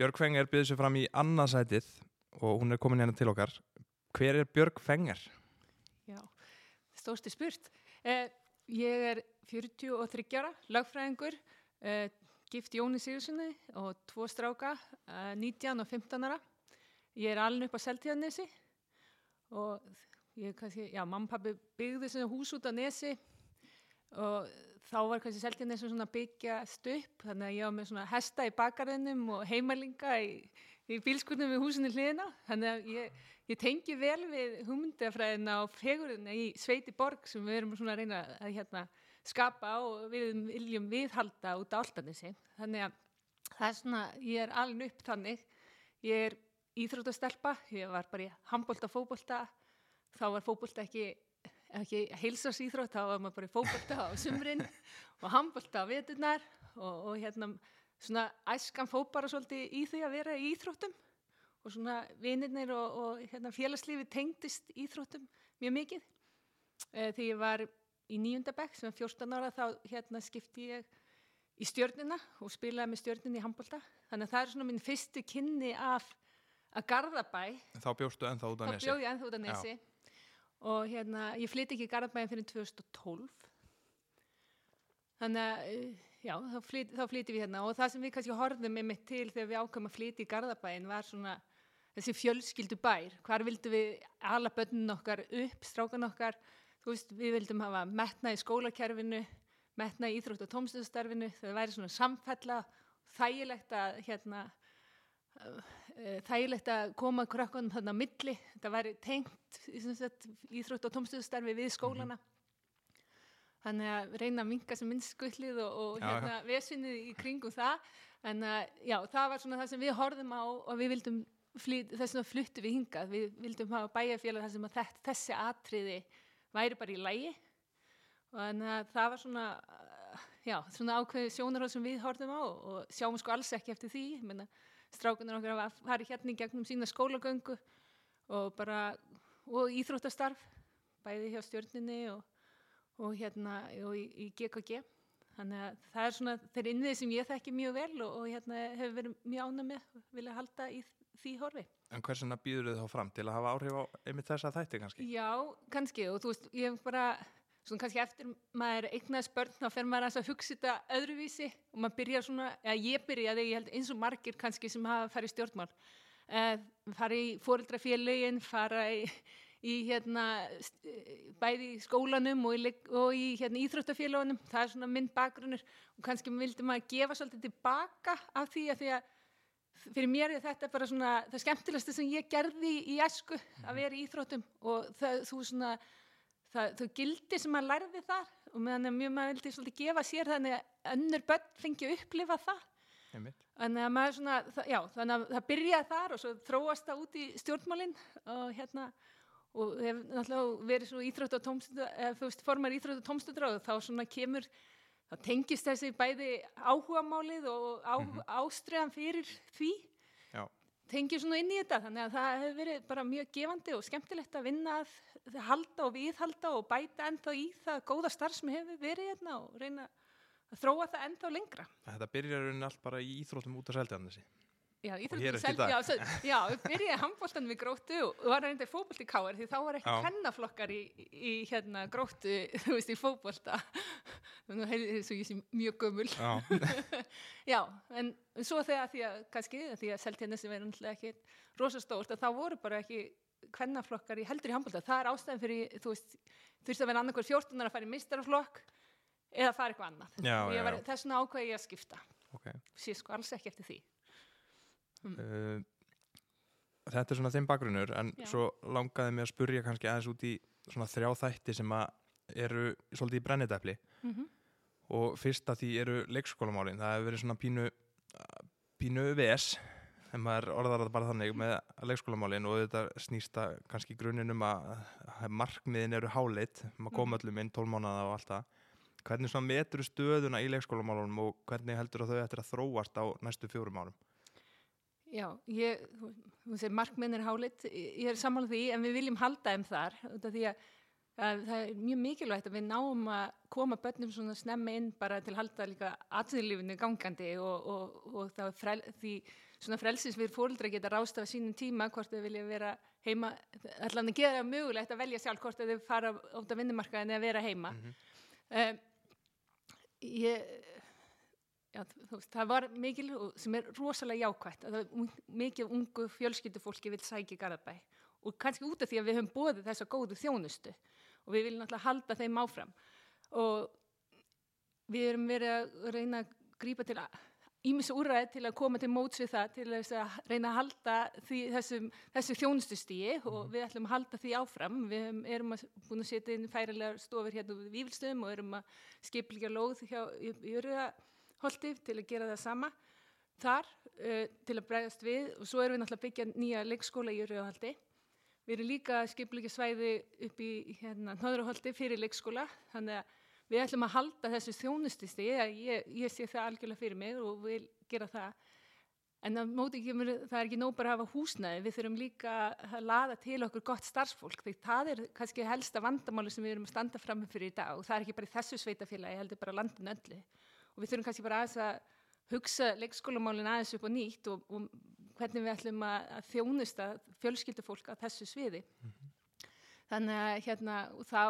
Björg Fenger byrði sér fram í annarsætið og hún er komin hérna til okkar. Hver er Björg Fenger? Já, stórsti spurt. Eh, ég er 43 ára, lagfræðingur, eh, gift Jóni Sigurssoni og tvo stráka, eh, 19 og 15 ára. Ég er alveg upp á Seltíðanesi og ég kannski, já, mamma og pappi byggði þessu hús út á Nesi og þá var kannski Seltíðanesi svona byggjast upp, þannig að ég var með svona hesta í bakarðinum og heimalinga í, í bílskurnum við húsinni hliðina, þannig að ég, ég tengi vel við hugmyndafræðina og fegurina í Sveiti Borg sem við erum svona að reyna að hérna, skapa og við viljum viðhalda út á Altanesi, þannig að það er svona, ég er alveg upp þannig, ég er íþróttastelpa, ég var bara í handbólta, fókbólta, þá var fókbólta ekki, ekki heilsasýþrótt, þá var maður bara í fókbólta á sumrin og handbólta á veturnar og, og hérna svona æskan fók bara svolítið í því að vera í íþróttum og svona vinirnir og, og hérna, félagslífi tengdist íþróttum mjög mikið. E, þegar ég var í nýjundabæk sem var 14 ára þá hérna skipti ég í stjörnina og spilaði með stjörnina í handbólta. Þannig að það er svona minn fyrstu kynni af að Garðabæ. Þá bjóstu ennþá út á Nesi. Þá bjóð ég ennþá út á Nesi. Já. Og hérna, ég flytti ekki í Garðabæin fyrir 2012. Þannig að, eh, já, þá, flyt, þá flytti við hérna. Og það sem við kannski horfðum með mitt til þegar við ákvæmum að flytti í Garðabæin var svona þessi fjölskyldu bær. Hvar vildum við ala börnun okkar upp, strákan okkar. Þú veist, við vildum hafa metna í skólakerfinu, metna í íþrótt og tómstöðstarfinu. Það væri svona samfella, þægilegt að, hérna, þægilegt að koma krökkunum þarna á milli, þetta væri tengt íþrótt og tómstöðstarfi við skólana. Mm -hmm. þannig að reyna að minga sem minnst skullið og, og hérna ja. vesunnið í kringum það. En að, já, það var svona það sem við horfum á og við vildum þess að fluttu við hingað, við vildum hafa bæjarfélag þar sem að þetta, þessi atriði væri bara í lægi og þannig að það var svona já, svona ákveði sjónarhóð sem við horfum á og sjáum sko alls ekki eftir því, menna strákunar okkar að fara hérna í gegnum sína skólagöngu og bara og íþróttastarf bæði hjá stjórninni og, og hérna og í, í GKG þannig að það er svona þeir innið sem ég þekki mjög vel og, og hérna hefur verið mjög ána með vilja halda í því horfi. En hversuna býður þið þá fram? Til að hafa áhrif á einmitt þessa þætti kannski? Já, kannski. Og þú veist, ég hef bara svona kannski eftir maður eignast börn þá fer maður að hugsa þetta öðruvísi og maður byrja svona, eða ég byrjaði ég held eins og margir kannski sem hafa farið stjórnmál. Eh, fara í fóreldrafélögin, fara í, í hérna bæði í skólanum og í, og í hérna, íþróttafélagunum, það er svona minn bakgrunnur og kannski vildi maður gefa svolítið tilbaka af því að því að fyrir mér er þetta bara svona það skemmtilegsta sem ég gerði í esku að vera í íþróttum og það, þú svona það, þau gildi sem maður lærði þar og meðan mjög maður vildi svolítið gefa sér þannig að önnur börn fengi að upplifa það. Þannig að maður svona það, já, þannig að það byrjaði þar og svo þróast það út í stjórnmálinn og hérna og hefur náttúrulega verið svo íþrótt og tómstundur eða þú veist formar íþrótt og tómstundur og þá svona kemur þá tengist þessi bæði áhuga málið og á, mm -hmm. ástriðan fyrir því já tengjur svona inn í þetta þannig að það hefur verið bara mjög gefandi og skemmtilegt að vinna að halda og viðhalda og bæta ennþá í það góða starf sem hefur verið hérna og reyna að þróa það ennþá lengra. Þetta byrjar raunin allt bara í íþróttum út af þessi. Já, íþróttum seldi, já, já, byrjaði handbóltan við gróttu og var reynda í fókbólti káar því þá var ekki hennaflokkar í, í, í hérna gróttu, þú veist, í fókbólta nú heyrði þess að ég sé mjög gömul Já, já en svo þegar því að, kannski, því að þessi verður náttúrulega ekki rosastórt að þá voru bara ekki hvennaflokkar í heldur í handbólta, það er ástæðan fyrir, þú veist, þurfti að vera annarkvæður 14 að fara í mistaraflokk eða fara eitthvað annað. Já, já, var. Það er svona ákvæði ég að skipta. ok. Sér sko alls ekki eftir því. Uh, þetta er svona þeim bakgrunnur en svo langaði mig að spurja kannski aðeins út í svona þrjá þætti sem að eru svolítið í brennidæfli Mm og fyrst að því eru leikskólamálin. Það hefur verið svona pínu pínu VS en maður orðar það bara þannig með leikskólamálin og þetta snýsta kannski grunin um að markmiðin eru háleitt maður koma öllum inn 12 mánuða og allt það. Hvernig svona metur stöðuna í leikskólamálunum og hvernig heldur þau eftir að þróast á næstu fjórum árum? Já, ég, þú- segir markminn er hálit, ég er sammálað því en við viljum halda þeim þar. Því að það er mjög mikilvægt að við náum að koma börnum svona snemma inn bara til að halda líka atvinnulífinu gangandi og, og, og það er frel, því svona frelsins við fóldra geta rástafa sínum tíma hvort þau vilja vera heima allan að gera mögulegt að velja sjálf hvort þau fara út af vinnumarkaðin eða vera heima. Mhm. um, ég já, þú veist, það var mikil sem er rosalega að un- mikið ungu fjölskyldufólki vil sækja Garðabæ. Og kannski út af því að við höfum bóðið þessa góðu þjónustu og við viljum náttúrulega halda þeim áfram. Og við erum verið að reyna að grípa til ímis úræði til að koma til móts við það til að reyna að halda því, þessum, þessu þjónustustíi og við ætlum að halda því áfram. Við erum að, búin að setja inn færilegar stofur hérna við Vífilstöðum og erum að skiplíkja lóð hjá Jörgaholti til að gera það sama þar uh, til að bregðast við. Og svo erum við náttúrulega að byggja nýja leikskóla í Jörgaholti Við erum líka skipulegja svæði upp í hérna, Nóðurholti fyrir leikskóla, þannig að við ætlum að halda þessu þjónustisti, ég, ég sé það algjörlega fyrir mig og vil gera það. En kemur, það er ekki nóg bara að hafa húsnæði, við þurfum líka að laða til okkur gott starfsfólk, því það er kannski helsta vandamáli sem við erum að standa fram fyrir í dag og það er ekki bara í þessu sveitafélagi, ég heldur bara landin öllu. Og við þurfum kannski bara aðeins að hugsa leikskólamálin aðeins upp á nýtt og, og hvernig við ætlum að, þjónusta fjölskyldufólk á þessu sviði. Þannig að hérna, þá,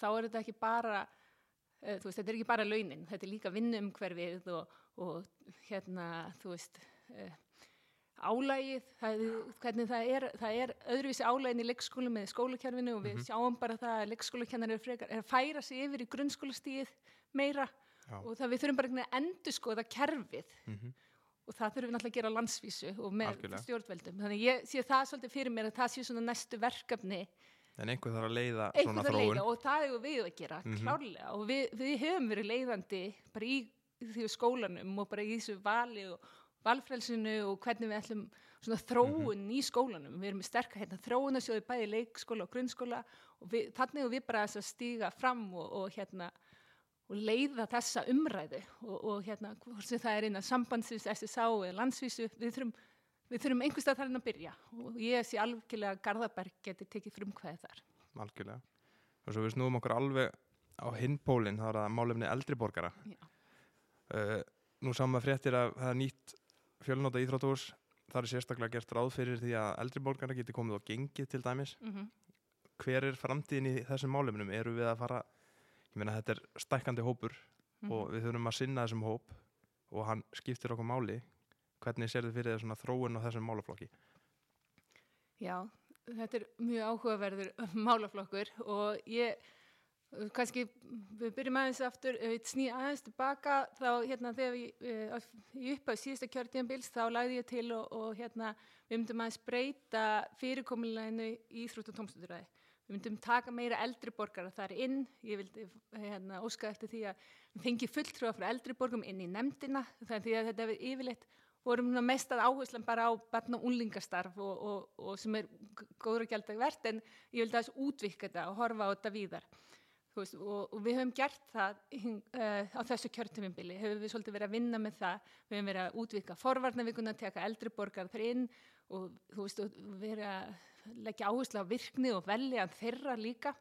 þá er þetta ekki bara, uh, veist, þetta er ekki bara launin, þetta er líka vinnumhverfið og, og hérna, þú veist, uh, álægið, það, hvernig það er, það er öðruvísi álægin í leikskólu með skólakerfinu og við sjáum bara það að leikskólakennar er, frekar, er að færa sig yfir í grunnskólastíð meira Já. og það við þurfum bara að endur skoða kerfið Mhm. Og það þurfum við náttúrulega að gera landsvísu og með Algjörlega. stjórnveldum. Þannig ég sé það svolítið fyrir mér að það sé svona næstu verkefni En einhver þarf að leiða svona að þróun. leiða og það er við að gera, Mhm. klárlega og við, við höfum verið leiðandi bara í því skólanum og bara í þessu vali og valfrelsinu og hvernig við ætlum svona þróun Mhm. í skólanum, við erum með sterka hérna, þróunasjóði bæði leikskóla og grunnskóla og við, þannig erum við bara að stíga fram og, og hérna og leiða þessa umræðu og, og hérna, hvort sem það er innan sambandsins, SSA eða landsvísu, við þurfum við þurfum einhverstað þar að byrja og ég sé algjörlega að Garðaberg geti tekið frumkvæði þar. Algjörlega. Og svo við snúum okkur alveg á hinpólinn, þá er það málefni eldri borgara. Já. Uh, nú saman fréttir að það er nýtt fjölnóta íþróttúrs. Það er sérstaklega gert ráð fyrir því að eldri borgara geti komið á gengið til dæmis. Mm Hver er framtíðin í þessum málefnum? Eru við að fara, ég meina þetta er stækkandi hópur Mhm. og við þurfum að sinna þessum hóp og hann skiptir okkur máli. Hvernig sér þið fyrir þessuna þróun á þessum málaflokki? Já, þetta er mjög áhugaverður málaflokkur og ég, kannski, við byrjum aðeins aftur, við sný aðeins tilbaka, þá hérna þegar við, uh, í upphæðu síðasta kjörtíðanbils, þá lagði ég til og, og hérna við myndum aðeins breyta fyrirkomuleginu í Íþrótt og tómstunduræði. Við myndum taka meira eldri borgara þar inn, ég vildi hérna, óska eftir því að við fengi fulltrúa frá eldri borgum inn í nefndina, þannig að þetta er yfirleitt vorum mest að áherslan bara á barna og unlingastarf og, og, og sem er góður og gjaldag verðt en ég vildi aðeins útvika þetta og horfa á þetta víðar. Veist, og, og við höfum gert það uh, á þessu kjörtumimbili, höfum við svolítið verið að vinna með það, við höfum verið að útvika forvarnavikuna, teka eldri borgar þar inn og þú veist, að leggja áherslu á virkni og velja þeirra líka.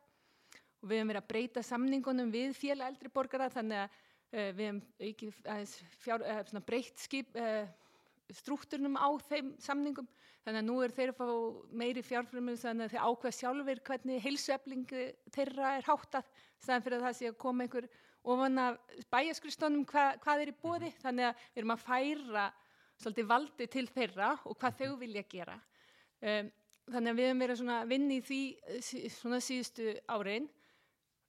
Og við höfum verið að breyta samningunum við félag eldri borgara þannig að uh, við aukið aðeins fjár, uh, svona breytt skip, uh, strúkturnum á þeim samningum. Þannig að nú er þeir að fá meiri fjárfrumur þannig að þeir ákveða sjálfur hvernig heilsueflingu þeirra er háttað staðan fyrir að það sé að koma einhver ofan af bæjaskristónum hva, hvað er í bóði þannig að við erum að færa svolítið valdi til þeirra og hvað þau vilja gera. Um, þannig að við höfum verið svona að vinna í því eh, svona síðustu árein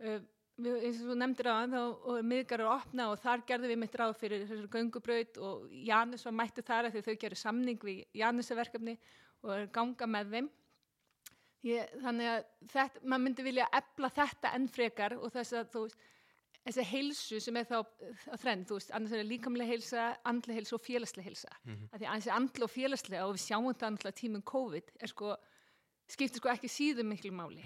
uh, við, eins og þú nefndir á hann og miðgar eru opna og þar gerðum við mitt ráð fyrir þessar göngubraut og Janus var mættu þar af því þau gerðu samning við Janusaverkefni og er ganga með þeim Ég, þannig að þetta, maður myndi vilja ebla þetta enn frekar og þess að þú veist þessi heilsu sem er þá að þrenn, þú veist, annars er það líkamlega heilsa, andlega heilsa og félagslega heilsa. Mm -hmm. Því að þessi andlega og félagslega, og við sjáum þetta andlega tímum COVID, er sko, skiptir sko ekki síðum miklu máli.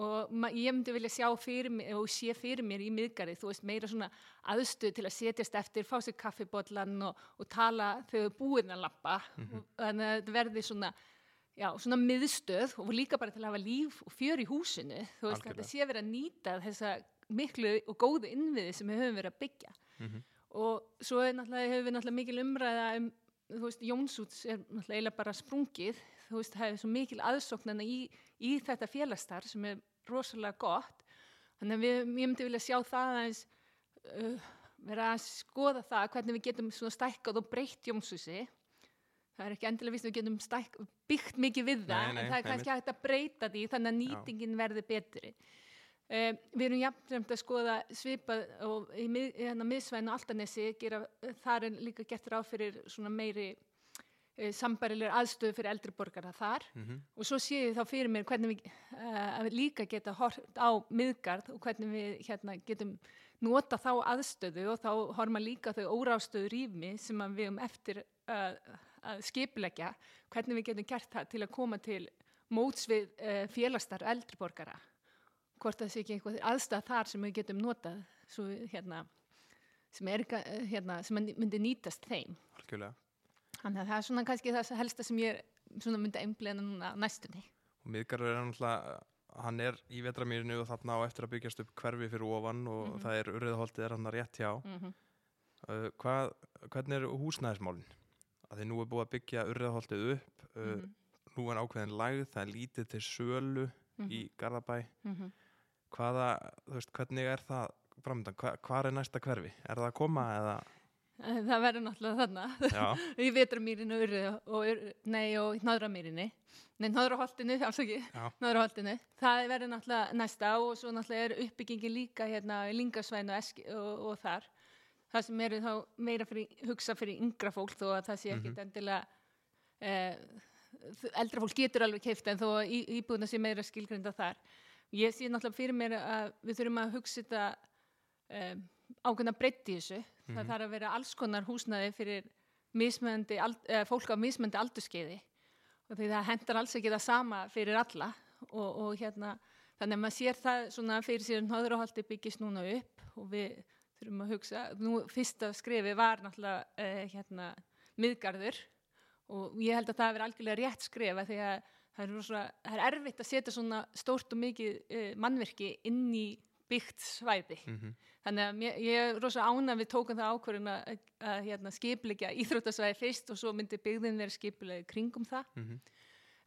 Og ma- ég myndi vilja sjá fyrir mér, og sé fyrir mér í miðgari, þú veist, meira svona aðstöð til að setjast eftir, fá sér kaffibotlan og, og tala þegar búin að lappa. og, þannig að þetta verði svona, já, svona miðstöð og líka bara til að hafa líf og fjör í húsinu þú veist, Algjörlega. þetta sé verið að nýta þessa miklu og góðu innviði sem við höfum verið að byggja Mhm. og svo náttúrulega, hefur við náttúrulega mikil umræða um, þú veist, Jónsúts er náttúrulega bara sprungið, þú veist, það er svo mikil aðsóknana í, í þetta félagstar sem er rosalega gott. Þannig að við, ég myndi vilja sjá það aðeins uh, vera að skoða það hvernig við getum svona stækkað og breytt Jónsúsi það er ekki endilega vist að við getum stæk, byggt mikið við það, Nei, nei, en það er kannski hægt að breyta því þannig að nýtingin verði betri. Um, við erum jafnframt að skoða svipað og í mið, hérna, miðsvæðinu Altanesi gera, þar er líka gert ráð fyrir svona meiri sambarilegur aðstöðu fyrir eldri borgara þar. Mhm. og svo sé ég þá fyrir mér hvernig við uh, við líka geta hort á miðgarð og hvernig við hérna, getum nota þá aðstöðu og þá horfum að líka þau órástöðu rýfmi sem við um eftir uh, að skipulegja hvernig við getum gert það til að koma til móts við uh, félagstar eldri borgara. Hvort það sé ekki einhver aðstæð þar sem við getum notað svo, við, hérna, sem, er, eh, hérna, sem myndi nýtast þeim. Algjörlega þannig að það er svona kannski það helsta sem ég myndi einblena núna á næstunni og miðgarður er náttúrulega hann er í vetramýrinu og þarna á eftir að byggjast upp hverfi fyrir ofan og Mhm. það er urriðaholtið er hann rétt hjá mm -hmm. uh, hvað, hvernig er húsnæðismálin að því nú er búið að byggja urriðaholtið upp uh, Mhm. nú er ákveðin lagð, það er lítið til sölu í Garðabæ Mhm. hvaða, þú veist, hvernig er það framöndan, Hva, hvað er næsta hverfi er það að koma eða það verður náttúrulega þarna. Í vetramýrinu urðu og, nei, og náðramýrinni nei, náðraholtinu, afsaki Já. náðraholtinu, það verður náttúrulega næsta og svo náttúrulega er uppbyggingi líka hérna í Lingasvæn og, og, og þar. Það sem eru þá meira fyrir, hugsa fyrir yngra fólk þó að það sé ekkit endilega eh, eldra fólk getur alveg keift en þó að í- íbúðina sé meira skilgrinda þar. Ég sé náttúrulega fyrir mér að við þurfum að hugsa þetta um, ákveðna breytti þessu. Það þarf að vera alls konar húsnaði fyrir mismöndi, uh, fólk á mismöndi aldurskeiði og því það hendar alls ekki það sama fyrir alla. Og, og hérna þannig að maður sér það svona fyrir sér náðurahaldi byggist núna upp og við þurfum að hugsa, nú fyrsta skrefi var náttúrulega uh, hérna miðgarður. Og ég held að það hefur algjörlega rétt skrefa því að það er, rosa, það er erfitt að setja svona stórt og mikið uh, mannverki inn í byggt svæði. Mhm, þannig að mér, ég er rosa ána við tókum það ákvörðun að, að, hérna, skipleggja íþróttasvæði fyrst og svo myndi byggðin vera skiplega kringum það. Mhm,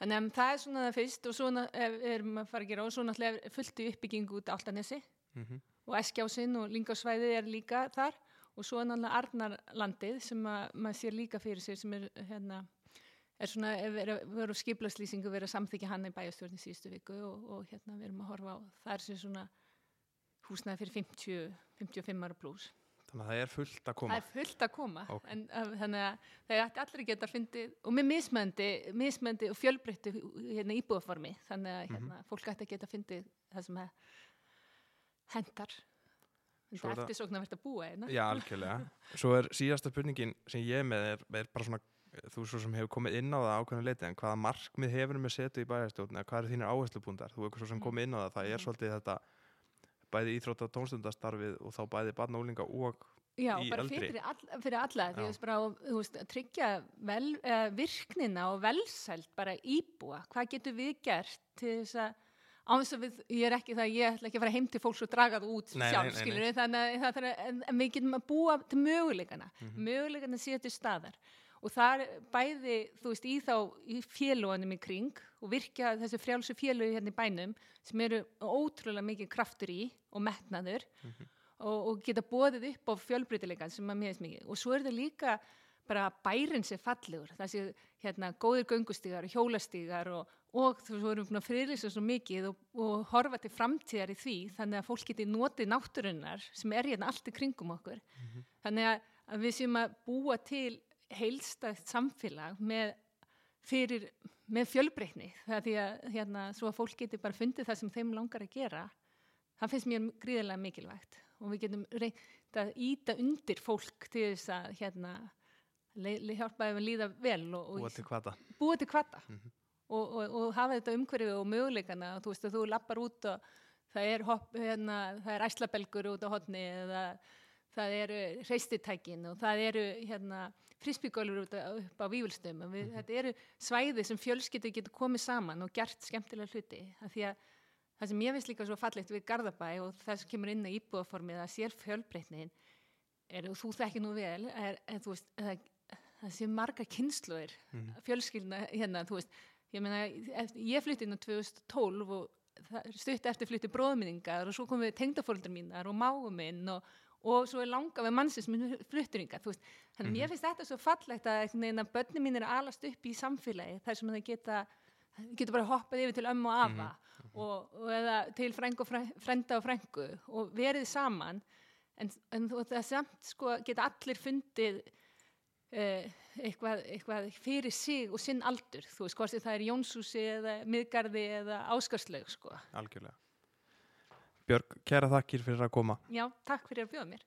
þannig að það er svona það fyrst og svo na- er- erum að fara að gera og svo náttúrulega er fullt í uppbyggingu út á Altanesi mhm, og Eskjásinn og Lingásvæðið er líka þar og svo er náttúrulega Arnarlandið sem að maður sér líka fyrir sér sem er hérna er svona, er verið verið skiplaslýsingu verið að samþykja hann í bæjastjórn í síðustu viku og, og hérna við erum að horfa á það er svona húsnæði fyrir 50, 55 ára pluss þannig að það er fullt að það koma er fullt að koma Ok. en uh, þannig að það ætti allir geta að fyndi og með mismöndi, mismöndi og fjölbreyttu hérna, íbúðaformi þannig að hérna, fólk ætti að geta að fyndi það sem að hendar það er það- eftir svona verðt að búa hérna. Já, algjörlega. Svo er síðasta spurningin sem ég er með er, er bara svona, þú svo sem hefur komið inn á það ákveðinu leiti, en hvaða markmið hefur með setu í bæjarstjórn, eða hvað eru þínir áherslupúndar? Mm. bæði íþrótta tónstundastarfið og þá bæði barna og Já, bara fyrir, all, fyrir alla því veist, bara, þú veist, að tryggja vel, uh, virknina og velsælt bara íbúa, hvað getur við gert til þess að á þess að við, ég er ekki það, ég ætla ekki að fara heim til fólks og draga það út sjálf, skilur þannig að það þarf að, en, við getum að búa til möguleikana, Mhm. möguleikana séu til staðar og það er bæði, þú veist, í þá, í féluganum í kring og virkja þessi frjálsu félugi hérna í bænum sem eru ótrúlega mikið kraftur í og metnaður og, og geta bóðið upp á fjölbreytileikan sem að mér finnst mikið. Og svo er það líka bara bærin sem fallegur. Sé hérna góðir göngustígar og hjólastígar og, og þú veist, við erum búin að friðlýsa svo mikið og, og horfa til framtíðar í því þannig að fólk geti notið náttúrunnar sem er hérna allt í kringum okkur. Þannig að, að við séum að búa til heilstætt samfélag með fyrir, með fjölbreytni það því að hérna, svo að fólk geti bara fundið það sem þeim langar að gera það finnst mér gríðarlega mikilvægt og við getum reynt að íta undir fólk til þess að hérna, le, le, hjálpa þeim að líða vel og, og búa til hvata. búa til kvata Mhm. og, og, og hafa þetta umhverfið og möguleikana þú veist að þú lappar út og það er, hopp, hérna, það er æslabelgur út á hotni eða það eru reistitækin og það eru hérna, frisbygólur upp á vívilstöðum og við, þetta eru svæði sem fjölskyldi getur komið saman og gert skemmtilega hluti af því að það sem ég finnst líka svo fallegt við Garðabæ og það sem kemur inn á íbúðaformið að sér fjölbreytnin er, og þú þekkir nú vel er, er, veist, að, það sé marga kynsluðir Mhm. fjölskyldna hérna, þú veist ég meina, ég flytti inn á 2012 og það stutt eftir flytti bróðminningar og svo komum við tengdafóreldrar mínar og máum minn og, og svo er langa við mannsins minn flutturingar, þannig mm mér finnst þetta svo fallegt að, að börnin mín er alast upp í samfélagi þar sem það geta geta bara hoppað yfir til ömmu og afa og, og eða til frængu og frænda og frængu og verið saman. En, en það samt sko geta allir fundið uh, eitthvað, eitthvað fyrir sig og sinn aldur, þú veist, hvort það er Jónsúsi eða Miðgarði eða Áskarslaug sko. algjörlega Björg, kæra þakkir fyrir að koma. Já, takk fyrir að bjóða mér